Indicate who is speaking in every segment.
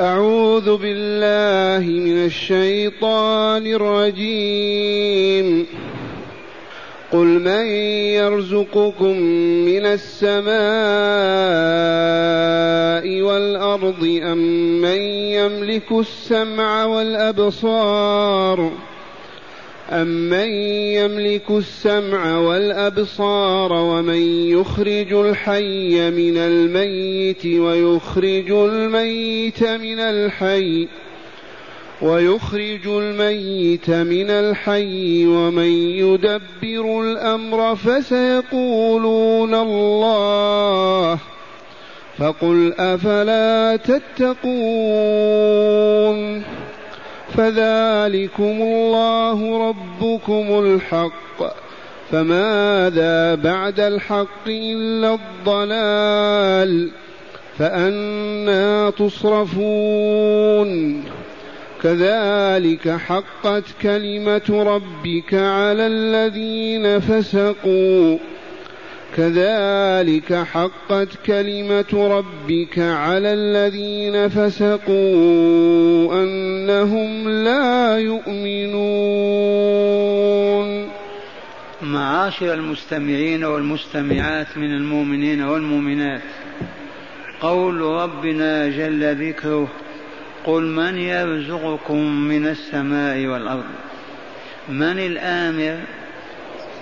Speaker 1: أعوذ بالله من الشيطان الرجيم. قل من يرزقكم من السماء والأرض أم من يملك السمع والأبصار أمن يملك السمع والأبصار ومن يخرج الحي من الميت ويخرج الميت من الحي ويخرج الميت من الحي ومن يدبر الأمر فسيقولون الله فقل أفلا تتقون فذلكم الله ربكم الحق. فماذا بعد الحق إلا الضلال؟ فأنا تصرفون. كذلك حقت كلمة ربك على الذين فسقوا. كذلك حقت كلمة ربك على الذين فسقوا أنهم لا يؤمنون.
Speaker 2: معاشر المستمعين والمستمعات من المؤمنين والمؤمنات قول ربنا جل ذكره قل من يرزقكم من السماء والأرض؟ من الآمر؟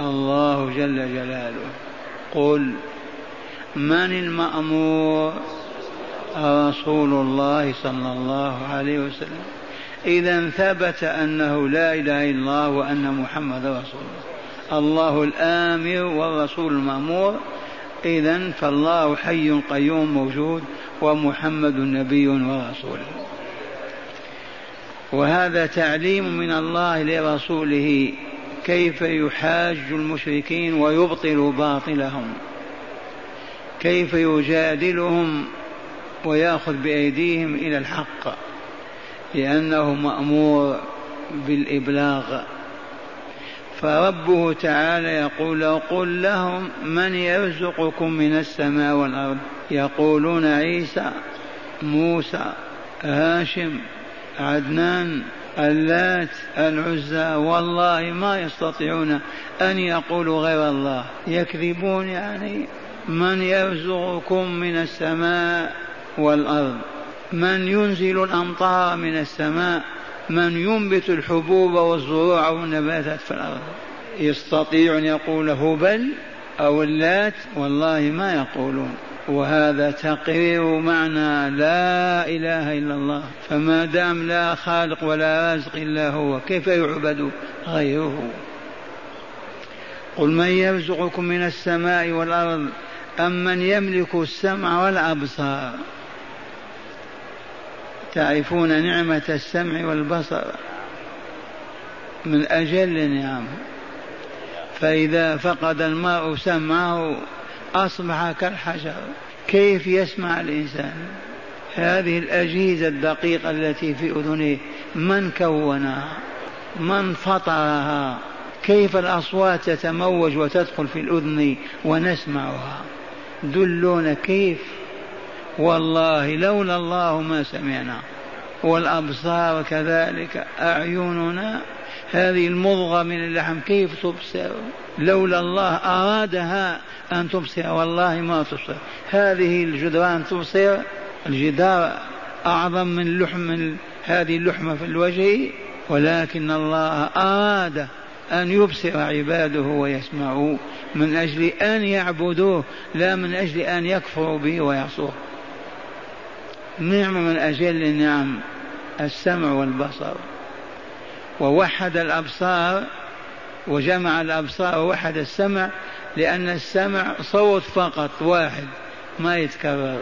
Speaker 2: الله جل جلاله. قل من المأمور؟ رسول الله صلى الله عليه وسلم. إذا ثبت أنه لا إله إلا الله وأن محمد رسول الله. الله الآمر والرسول المأمور. إذا فالله حي قيوم موجود ومحمد نبي ورسول. وهذا تعليم من الله لرسوله. كيف يحاج المشركين ويبطل باطلهم؟ كيف يجادلهم ويأخذ بأيديهم إلى الحق؟ لأنه مأمور بالإبلاغ. فربه تعالى يقول قل لهم من يرزقكم من السماء والأرض؟ يقولون عيسى موسى هاشم عدنان اللات العزى والله ما يستطيعون أن يقولوا غير الله. يكذبون يعني من يرزقكم من السماء والأرض من ينزل الأمطار من السماء من ينبت الحبوب والزروع والنباتات في الأرض. يستطيع أن يقول هبل أو اللات والله ما يقولون. وهذا تقرير معنى لا إله إلا الله. فما دام لا خالق ولا رازق إلا هو كيف يعبد غيره؟ قل من يرزقكم من السماء والأرض أم من يملك السمع والأبصار؟ تعرفون نعمة السمع والبصر؟ من أجل النعم فإذا فقد المرء سمعه أصبح كالحجر كيف يسمع الإنسان؟ هذه الأجهزة الدقيقة التي في أذنه من كونها؟ من فطرها؟ كيف الأصوات تتموج وتدخل في الأذن ونسمعها؟ دلونا كيف؟ والله لولا الله ما سمعنا والأبصار كذلك أعيننا هذه المضغة من اللحم كيف تبصر لولا الله أرادها أن تبصر. والله ما تبصر. هذه الجدران تبصر الجدار أعظم من لحم هذه اللحمة في الوجه ولكن الله أراد أن يبصر عباده ويسمعوا من أجل أن يعبدوه لا من أجل أن يكفروا به ويعصوه. نعمة من أجل النعم السمع والبصر. ووحد الأبصار وجمع الأبصار ووحد السمع لأن السمع صوت فقط واحد ما يتكرر.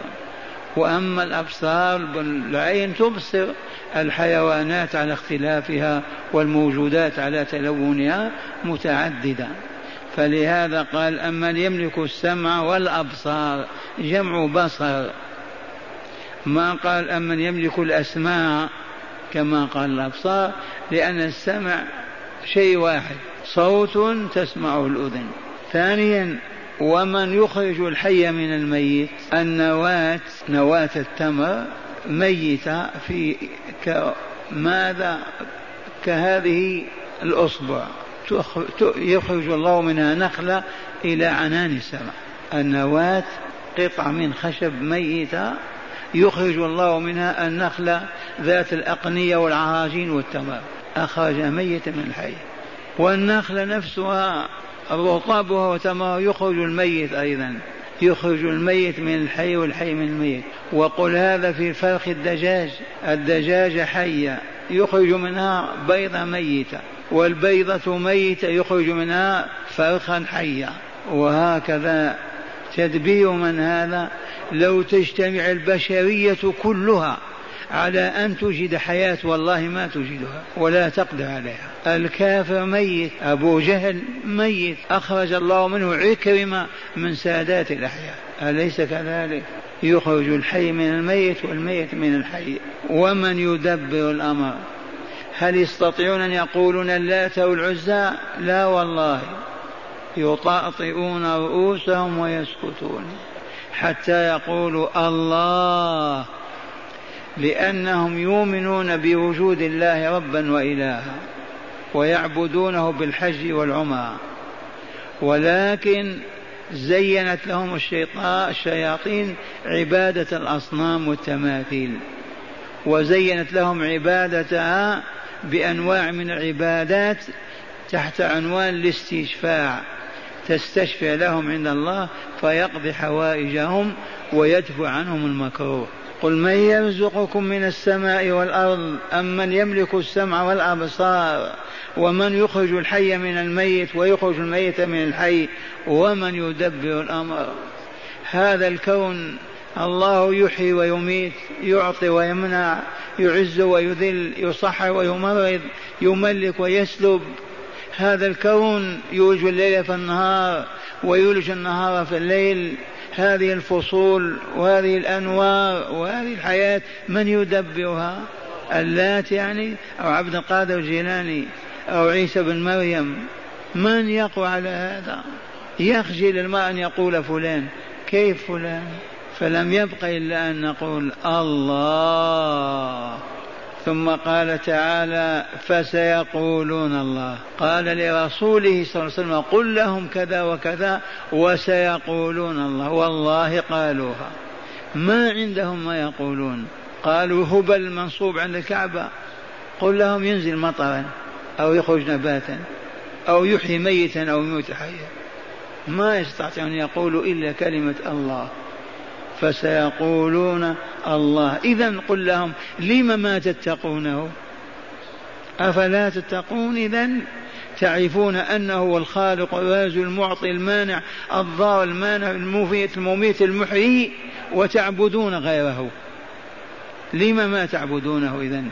Speaker 2: وأما الأبصار العين تبصر الحيوانات على اختلافها والموجودات على تلونها متعددة. فلهذا قال أما يملك السمع والأبصار جمع بصر. ما قال أمن يملك الأسماع كما قال الأبصار لأن السمع شيء واحد صوت تسمعه الأذن. ثانيا ومن يخرج الحي من الميت النواة نواة التمر ميتة في ماذا؟ كهذه الأصبع. يخرج الله منها نخلة إلى عنان السماء. النواة قطعة من خشب ميتة يخرج الله منها النخلة ذات الأقنية والعراجين والتمام. أخرج ميتا من الحي. والنخلة نفسها رطبها وتمرها يخرج الميت أيضا. يخرج الميت من الحي والحي من الميت. وقل هذا في فرخ الدجاج. الدجاج حية. يخرج منها بيضة ميتة. والبيضة ميتة يخرج منها فرخا حيا وهكذا تدبير من هذا. لو تجتمع البشرية كلها على أن تجد حياة والله ما تجدها ولا تقدر عليها. الكافر ميت أبو جهل ميت أخرج الله منه عكرمة من سادات الأحياء. أليس كذلك؟ يخرج الحي من الميت والميت من الحي. ومن يدبر الأمر؟ هل يستطيعون أن يقولون اللات والعزى لا والله. يطأطئون رؤوسهم ويسكتون. حتى يقولوا الله لأنهم يؤمنون بوجود الله ربا وإلها ويعبدونه بالحج والعمرة. ولكن زينت لهم الشياطين عبادة الأصنام والتماثيل وزينت لهم عبادتها بأنواع من العبادات تحت عنوان الاستشفاع. تستشفع لهم عند الله فيقضي حوائجهم ويدفع عنهم المكروه. قل من يرزقكم من السماء والأرض أم من يملك السمع والأبصار ومن يخرج الحي من الميت ويخرج الميت من الحي ومن يدبر الأمر؟ هذا الكون الله يحيي ويميت يعطي ويمنع يعز ويذل يصحر ويمرض يملك ويسلب. هذا الكون يولج الليل في النهار ويولج النهار في الليل. هذه الفصول وهذه الانوار وهذه الحياة من يدبرها؟ اللات يعني؟ أو عبد القادر الجيلاني أو عيسى بن مريم. من يقوى على هذا؟ يخجل المرء أن يقول فلان. كيف فلان؟ فلم يبق إلا أن نقول الله. ثم قال تعالى فسيقولون الله. قال لرسوله صلى الله عليه وسلم قل لهم كذا وكذا وسيقولون الله. والله قالوها. ما عندهم ما يقولون. قالوا هبل منصوب عند الكعبة. قل لهم ينزل مطرا أو يخرج نباتا أو يحيي ميتا أو يموت حيا. ما يستطيعون يقولوا إلا كلمة الله. فسيقولون الله. إذا قل لهم لم ما تتقونه؟ أفلا تتقون إذا تعرفون أنه هو الخالق الرازق المعطي المانع الضار المانع المفيت المميت المحيي وتعبدون غيره. لم ما تعبدونه إذا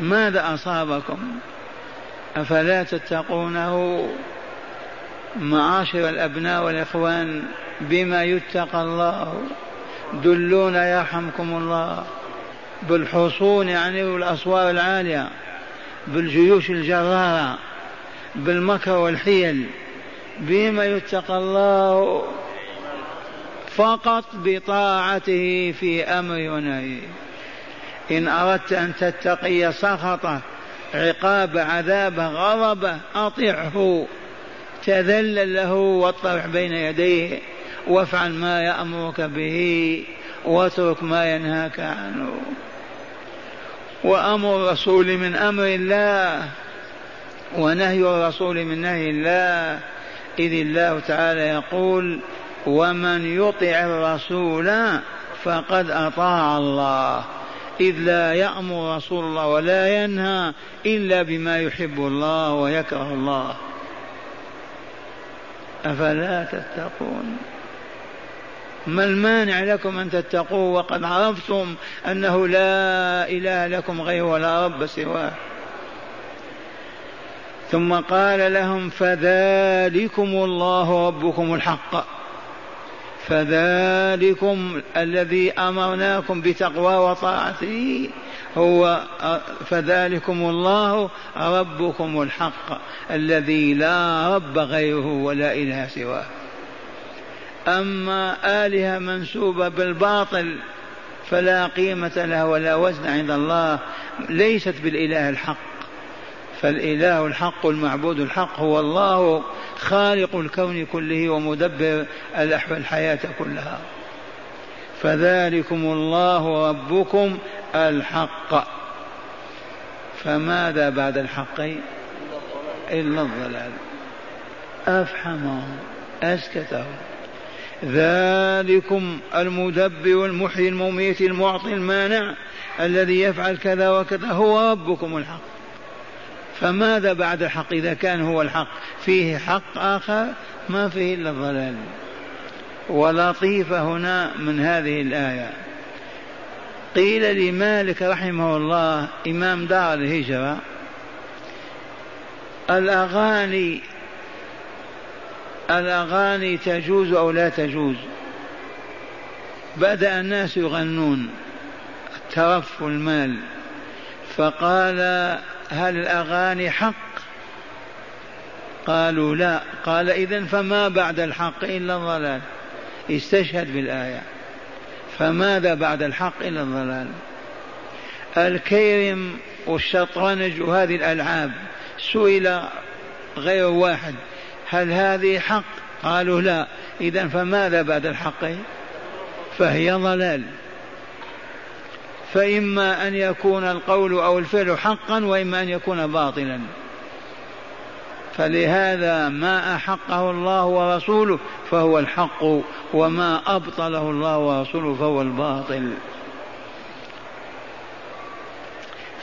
Speaker 2: ماذا أصابكم؟ أفلا تتقونه؟ معاشر الأبناء والإخوان بما يتقى الله. دلونا يرحمكم الله بالحصون يعني والأسوار العالية بالجيوش الجرارة بالمكر والحيل بما يتقى الله فقط بطاعته في أمر ونهي. إن أردت أن تتقي سخطه عقاب عذابه غضبه أطعه تذلل له واطرح بين يديه. وافعل ما يأمرك به واترك ما ينهاك عنه. وأمر الرسول من أمر الله ونهي الرسول من نهي الله. إذ الله تعالى يقول ومن يطع الرسول فقد أطاع الله. إذ لا يأمر رسول الله ولا ينهى إلا بما يحب الله ويكره الله. أفلا تتقون؟ ما المانع لكم أن تتقوا وقد عرفتم أنه لا إله لكم غيره ولا رب سواه. ثم قال لهم فذلكم الله ربكم الحق. فذلكم الذي أمرناكم بتقوى وطاعته هو فذلكم الله ربكم الحق الذي لا رب غيره ولا إله سواه. أما آلهة منسوبة بالباطل فلا قيمة لها ولا وزن عند الله ليست بالإله الحق. فالإله الحق المعبود الحق هو الله خالق الكون كله ومدبر الحياة كلها. فذلكم الله ربكم الحق. فماذا بعد الحق؟ إلا الضلال. أفحمهم أسكتهم ذلكم المدبر المحيي المميت المعطي المانع الذي يفعل كذا وكذا. هو ربكم الحق. فماذا بعد الحق؟ إذا كان هو الحق. فيه حق آخر ما فيه إلا الضلال. ولطيفة هنا من هذه الآية. قيل لمالك رحمه الله إمام دار الهجرة الأغاني الأغاني تجوز أو لا تجوز؟ بدأ الناس يغنون ترف المال فقال هل الأغاني حق؟ قالوا لا. قال إذا فما بعد الحق إلا الضلال. استشهد بالآية. فماذا بعد الحق إلا الضلال؟ الكيرم والشطرنج وهذه الألعاب سئل غير واحد. هل هذه حق؟ قالوا لا. إذا فماذا بعد الحق؟ فهي ضلال. فإما أن يكون القول أو الفعل حقا وإما أن يكون باطلا. فلهذا ما أحقه الله ورسوله فهو الحق وما أبطله الله ورسوله فهو الباطل.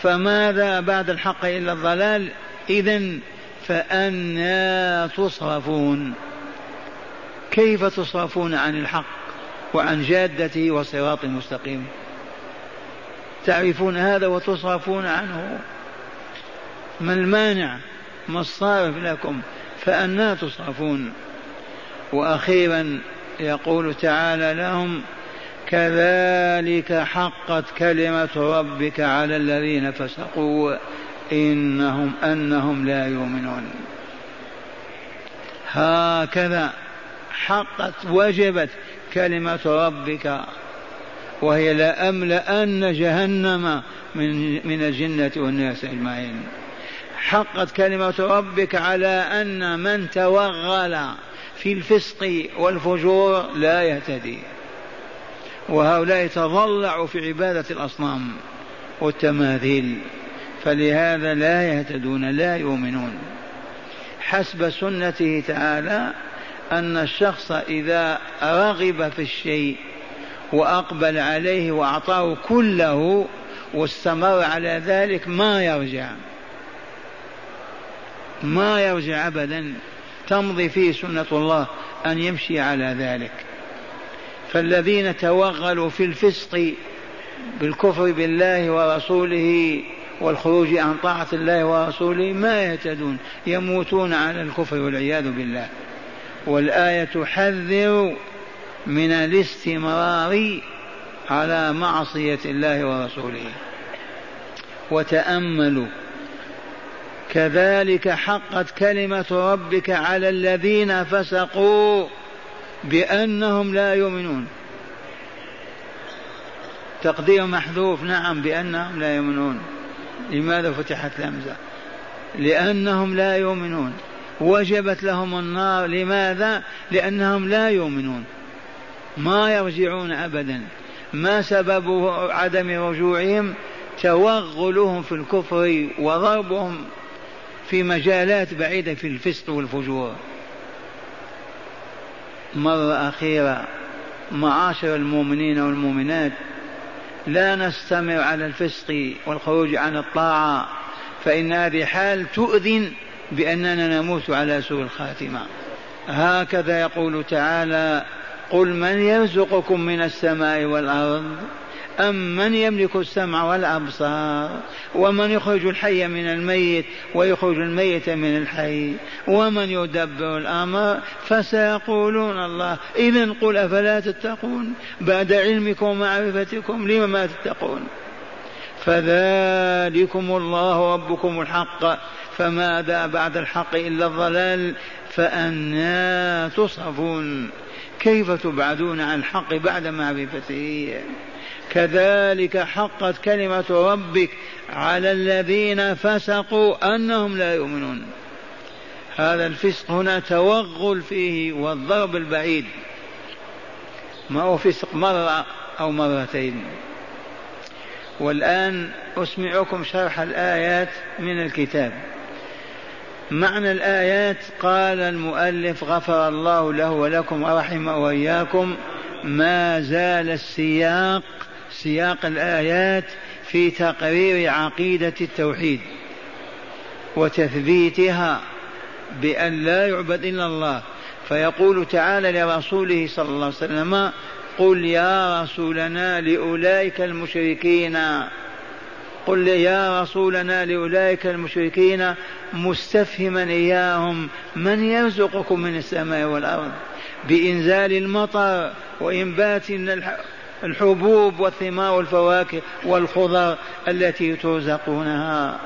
Speaker 2: فماذا بعد الحق إلا الضلال؟ إذا فأنا تصرفون. كيف تصرفون عن الحق وعن جادته والصراط المستقيم تعرفون هذا وتصرفون عنه؟ ما المانع؟ ما الصارف لكم؟ فأنا تصرفون. وأخيرا يقول تعالى لهم كذلك حقت كلمة ربك على الذين فسقوا. إنهم أنهم لا يؤمنون. هكذا حقت وجبت كلمة ربك وهي لأملأن جهنم من من الجنة والناس أجمعين. حقت كلمة ربك على أن من توغل في الفسق والفجور لا يهتدي. وهؤلاء يتضلعوا في عبادة الأصنام والتماثيل. فلهذا لا يهتدون لا يؤمنون. حسب سنته تعالى أن الشخص إذا رغب في الشيء وأقبل عليه وأعطاه كله واستمر على ذلك ما يرجع. ما يرجع أبدا. تمضي فيه سنة الله أن يمشي على ذلك. فالذين توغلوا في الفسق بالكفر بالله ورسوله والخروج عن طاعة الله ورسوله ما يهتدون يموتون على الكفر والعياذ بالله. والآية تحذر من الاستمرار على معصية الله ورسوله. وتأملوا. كذلك حقت كلمة ربك على الذين فسقوا بأنهم لا يؤمنون. تقدير محذوف نعم بأنهم لا يؤمنون. لماذا فتحت الهمزة لأنهم لا يؤمنون. وجبت لهم النار. لماذا؟ لأنهم لا يؤمنون. ما يرجعون أبدا. ما سبب عدم رجوعهم؟ توغلهم في الكفر وضربهم في مجالات بعيدة في الفسق والفجور. مرة أخيرة معاشر المؤمنين والمؤمنات لا نستمر على الفسق والخروج عن الطاعة فإن هذه حال تؤذن بأننا نموت على سوء الخاتمة. هكذا يقول تعالى قل من يرزقكم من السماء والأرض أم من يملك السمع والأبصار ومن يخرج الحي من الميت ويخرج الميت من الحي ومن يدبر الأمر فسيقولون الله. إذا قل أفلا تتقون؟ بعد علمكم ومعرفتكم لم ما تتقون؟ فذلكم الله ربكم الحق. فماذا بعد الحق إلا الضلال؟ فأنا تصرفون. كيف تبعدون عن الحق بعد معرفته؟ كذلك حقت كلمة ربك على الذين فسقوا أنهم لا يؤمنون. هذا الفسق هنا توغل فيه والضرب البعيد. ما هو فسق مرة أو مرتين. والآن أسمعكم شرح الآيات من الكتاب. معنى الآيات قال المؤلف غفر الله له ولكم ورحم وإياكم ما زال السياق سياق الآيات في تقرير عقيدة التوحيد وتثبيتها بأن لا يعبد إلا الله. فيقول تعالى لرسوله صلى الله عليه وسلم قل يا رسولنا لأولئك المشركين قل يا رسولنا لأولئك المشركين مستفهما إياهم من يرزقكم من السماء والأرض؟ بإنزال المطر وإنبات الحبوب والثمار والفواكه والخضر التي ترزقونها.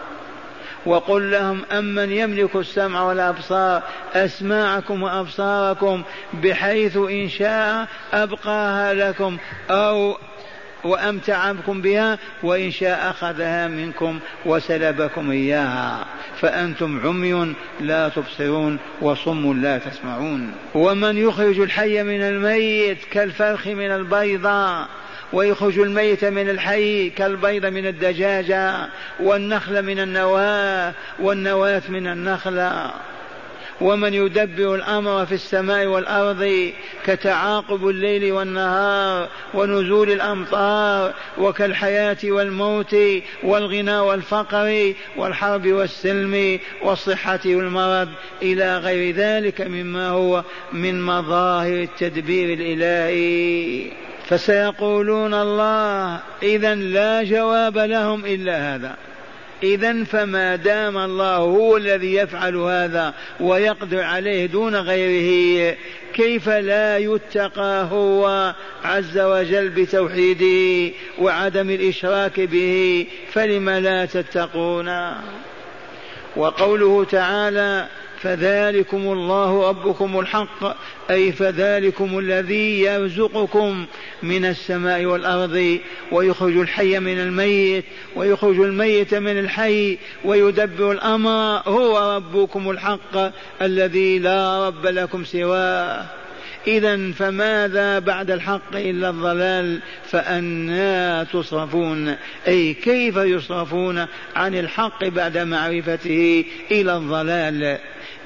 Speaker 2: وقل لهم أمن يملك السمع والأبصار أسماعكم وأبصاركم بحيث إن شاء أبقاها لكم أو وأمتعكم بها وإن شاء أخذها منكم وسلبكم إياها. فأنتم عمي لا تبصرون وصم لا تسمعون. ومن يخرج الحي من الميت كالفرخ من البيضة ويخرج الميت من الحي كالبيض من الدجاجة والنخل من النواة والنواة من النخلة. ومن يدبر الأمر في السماء والأرض كتعاقب الليل والنهار ونزول الأمطار وكالحياة والموت والغنى والفقر والحرب والسلم والصحة والمرض إلى غير ذلك مما هو من مظاهر التدبير الإلهي. فسيقولون الله اذا لا جواب لهم إلا هذا. إذا فما دام الله هو الذي يفعل هذا ويقدر عليه دون غيره كيف لا يتقى هو عز وجل بتوحيده وعدم الإشراك به؟ فلم لا تتقون؟ وقوله تعالى فذلكم الله ربكم الحق أي فذلكم الذي يرزقكم من السماء والأرض ويخرج الحي من الميت ويخرج الميت من الحي ويدبر الأمر هو ربكم الحق الذي لا رب لكم سواه. إذا فماذا بعد الحق إلا الضلال؟ فأنا تصرفون. أي كيف يصرفون عن الحق بعد معرفته إلى الضلال؟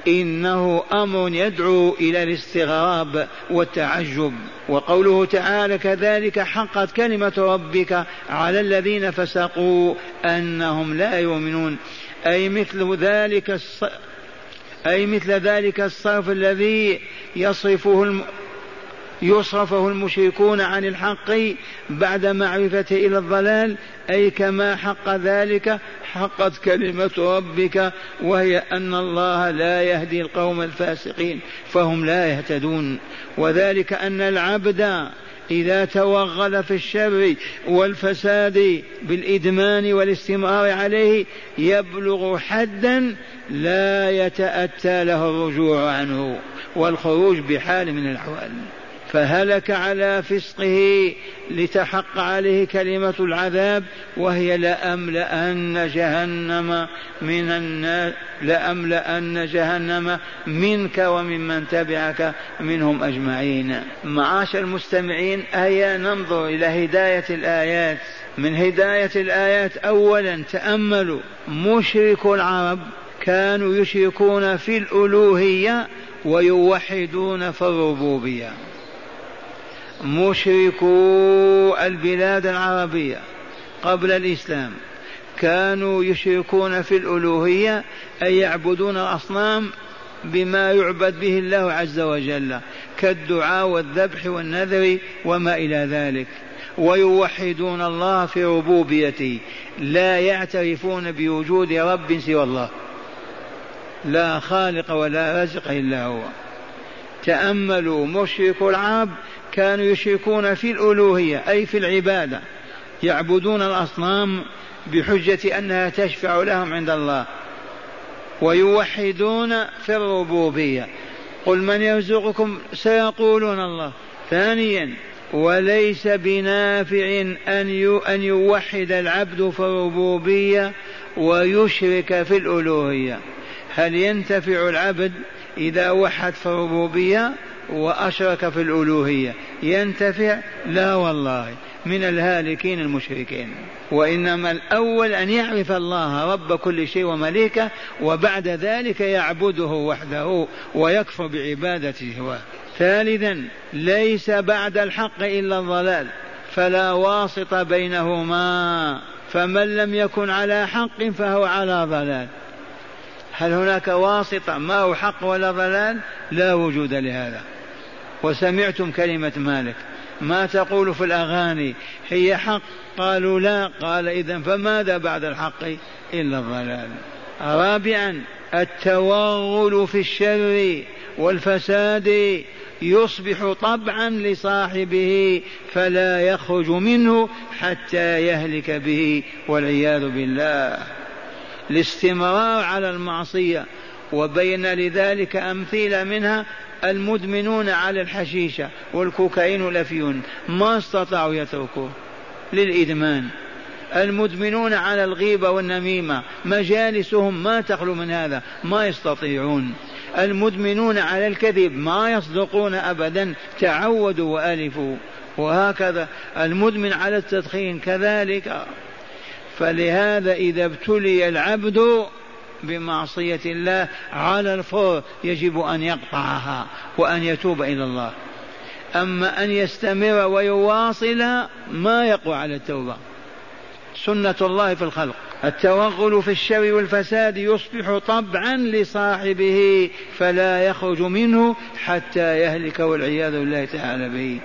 Speaker 2: إنه أمر يدعو إلى الاستغراب والتعجب وقوله تعالى كذلك حقت كلمة ربك على الذين فسقوا أنهم لا يؤمنون أي مثل ذلك الص... أي مثل ذلك الصرف الذي يصرفه. يصرفه المشركون عن الحق بعد معرفته إلى الضلال أي كما حق ذلك حقت كلمة ربك وهي أن الله لا يهدي القوم الفاسقين فهم لا يهتدون. وذلك أن العبد إذا توغل في الشر والفساد بالإدمان والاستمرار عليه يبلغ حدا لا يتأتى له الرجوع عنه والخروج بحال من الأحوال. فهلك على فسقه لتحق عليه كلمة العذاب وهي لأملأن جهنم من الناس لأملأن جهنم منك وممن تبعك منهم أجمعين. معاشر المستمعين هيا ننظر إلى هداية الآيات. من هداية الآيات أولا تأملوا مشرك العرب كانوا يشركون في الألوهية ويوحدون في الربوبية. مشركو البلاد العربية قبل الإسلام. كانوا يشركون في الألوهية أي يعبدون الأصنام بما يعبد به الله عز وجل كالدعاء والذبح والنذر وما إلى ذلك. ويوحدون الله في ربوبيته لا يعترفون بوجود رب سوى الله. لا خالق ولا رزق إلا هو. تأملوا مشرك العرب كانوا يشركون في الألوهية أي في العبادة يعبدون الأصنام بحجة أنها تشفع لهم عند الله ويوحدون في الربوبية. قل من يرزقكم سيقولون الله. ثانيا وليس بنافع أن أن يوحد العبد في الربوبية ويشرك في الألوهية. هل ينتفع العبد إذا وحد في الربوبية؟ وأشرك في الألوهية. ينتفع؟ لا والله. من الهالكين المشركين. وإنما الأول أن يعرف الله رب كل شيء ومليكه وبعد ذلك يعبده وحده ويكفر بعبادته. هو ثالثا ليس بعد الحق إلا الضلال. فلا واسط بينهما. فمن لم يكن على حق فهو على ضلال. هل هناك واسطة؟ ما هو حق ولا ضلال؟ لا وجود لهذا. وسمعتم كلمة مالك. ما تقول في الأغاني هي حق؟ قالوا لا. قال إذا فماذا بعد الحق؟ إلا الضلال. رابعا التوغل في الشر والفساد يصبح طبعا لصاحبه فلا يخرج منه حتى يهلك به والعياذ بالله. الاستمرار على المعصية وبين لذلك أمثلة منها المدمنون على الحشيشة والكوكايين والأفيون ما استطاعوا يتركوه للإدمان. المدمنون على الغيبة والنميمة مجالسهم ما تخلو من هذا ما يستطيعون. المدمنون على الكذب ما يصدقون ابدا تعودوا وألفوا. وهكذا المدمن على التدخين كذلك. فلهذا إذا ابتلي العبد بمعصية الله على الفور يجب أن يقطعها وأن يتوب إلى الله. أما أن يستمر ويواصل ما يقوى على التوبة. سنة الله في الخلق. التوغل في الشر والفساد يصبح طبعا لصاحبه فلا يخرج منه حتى يهلك والعياذ بالله تعالى به.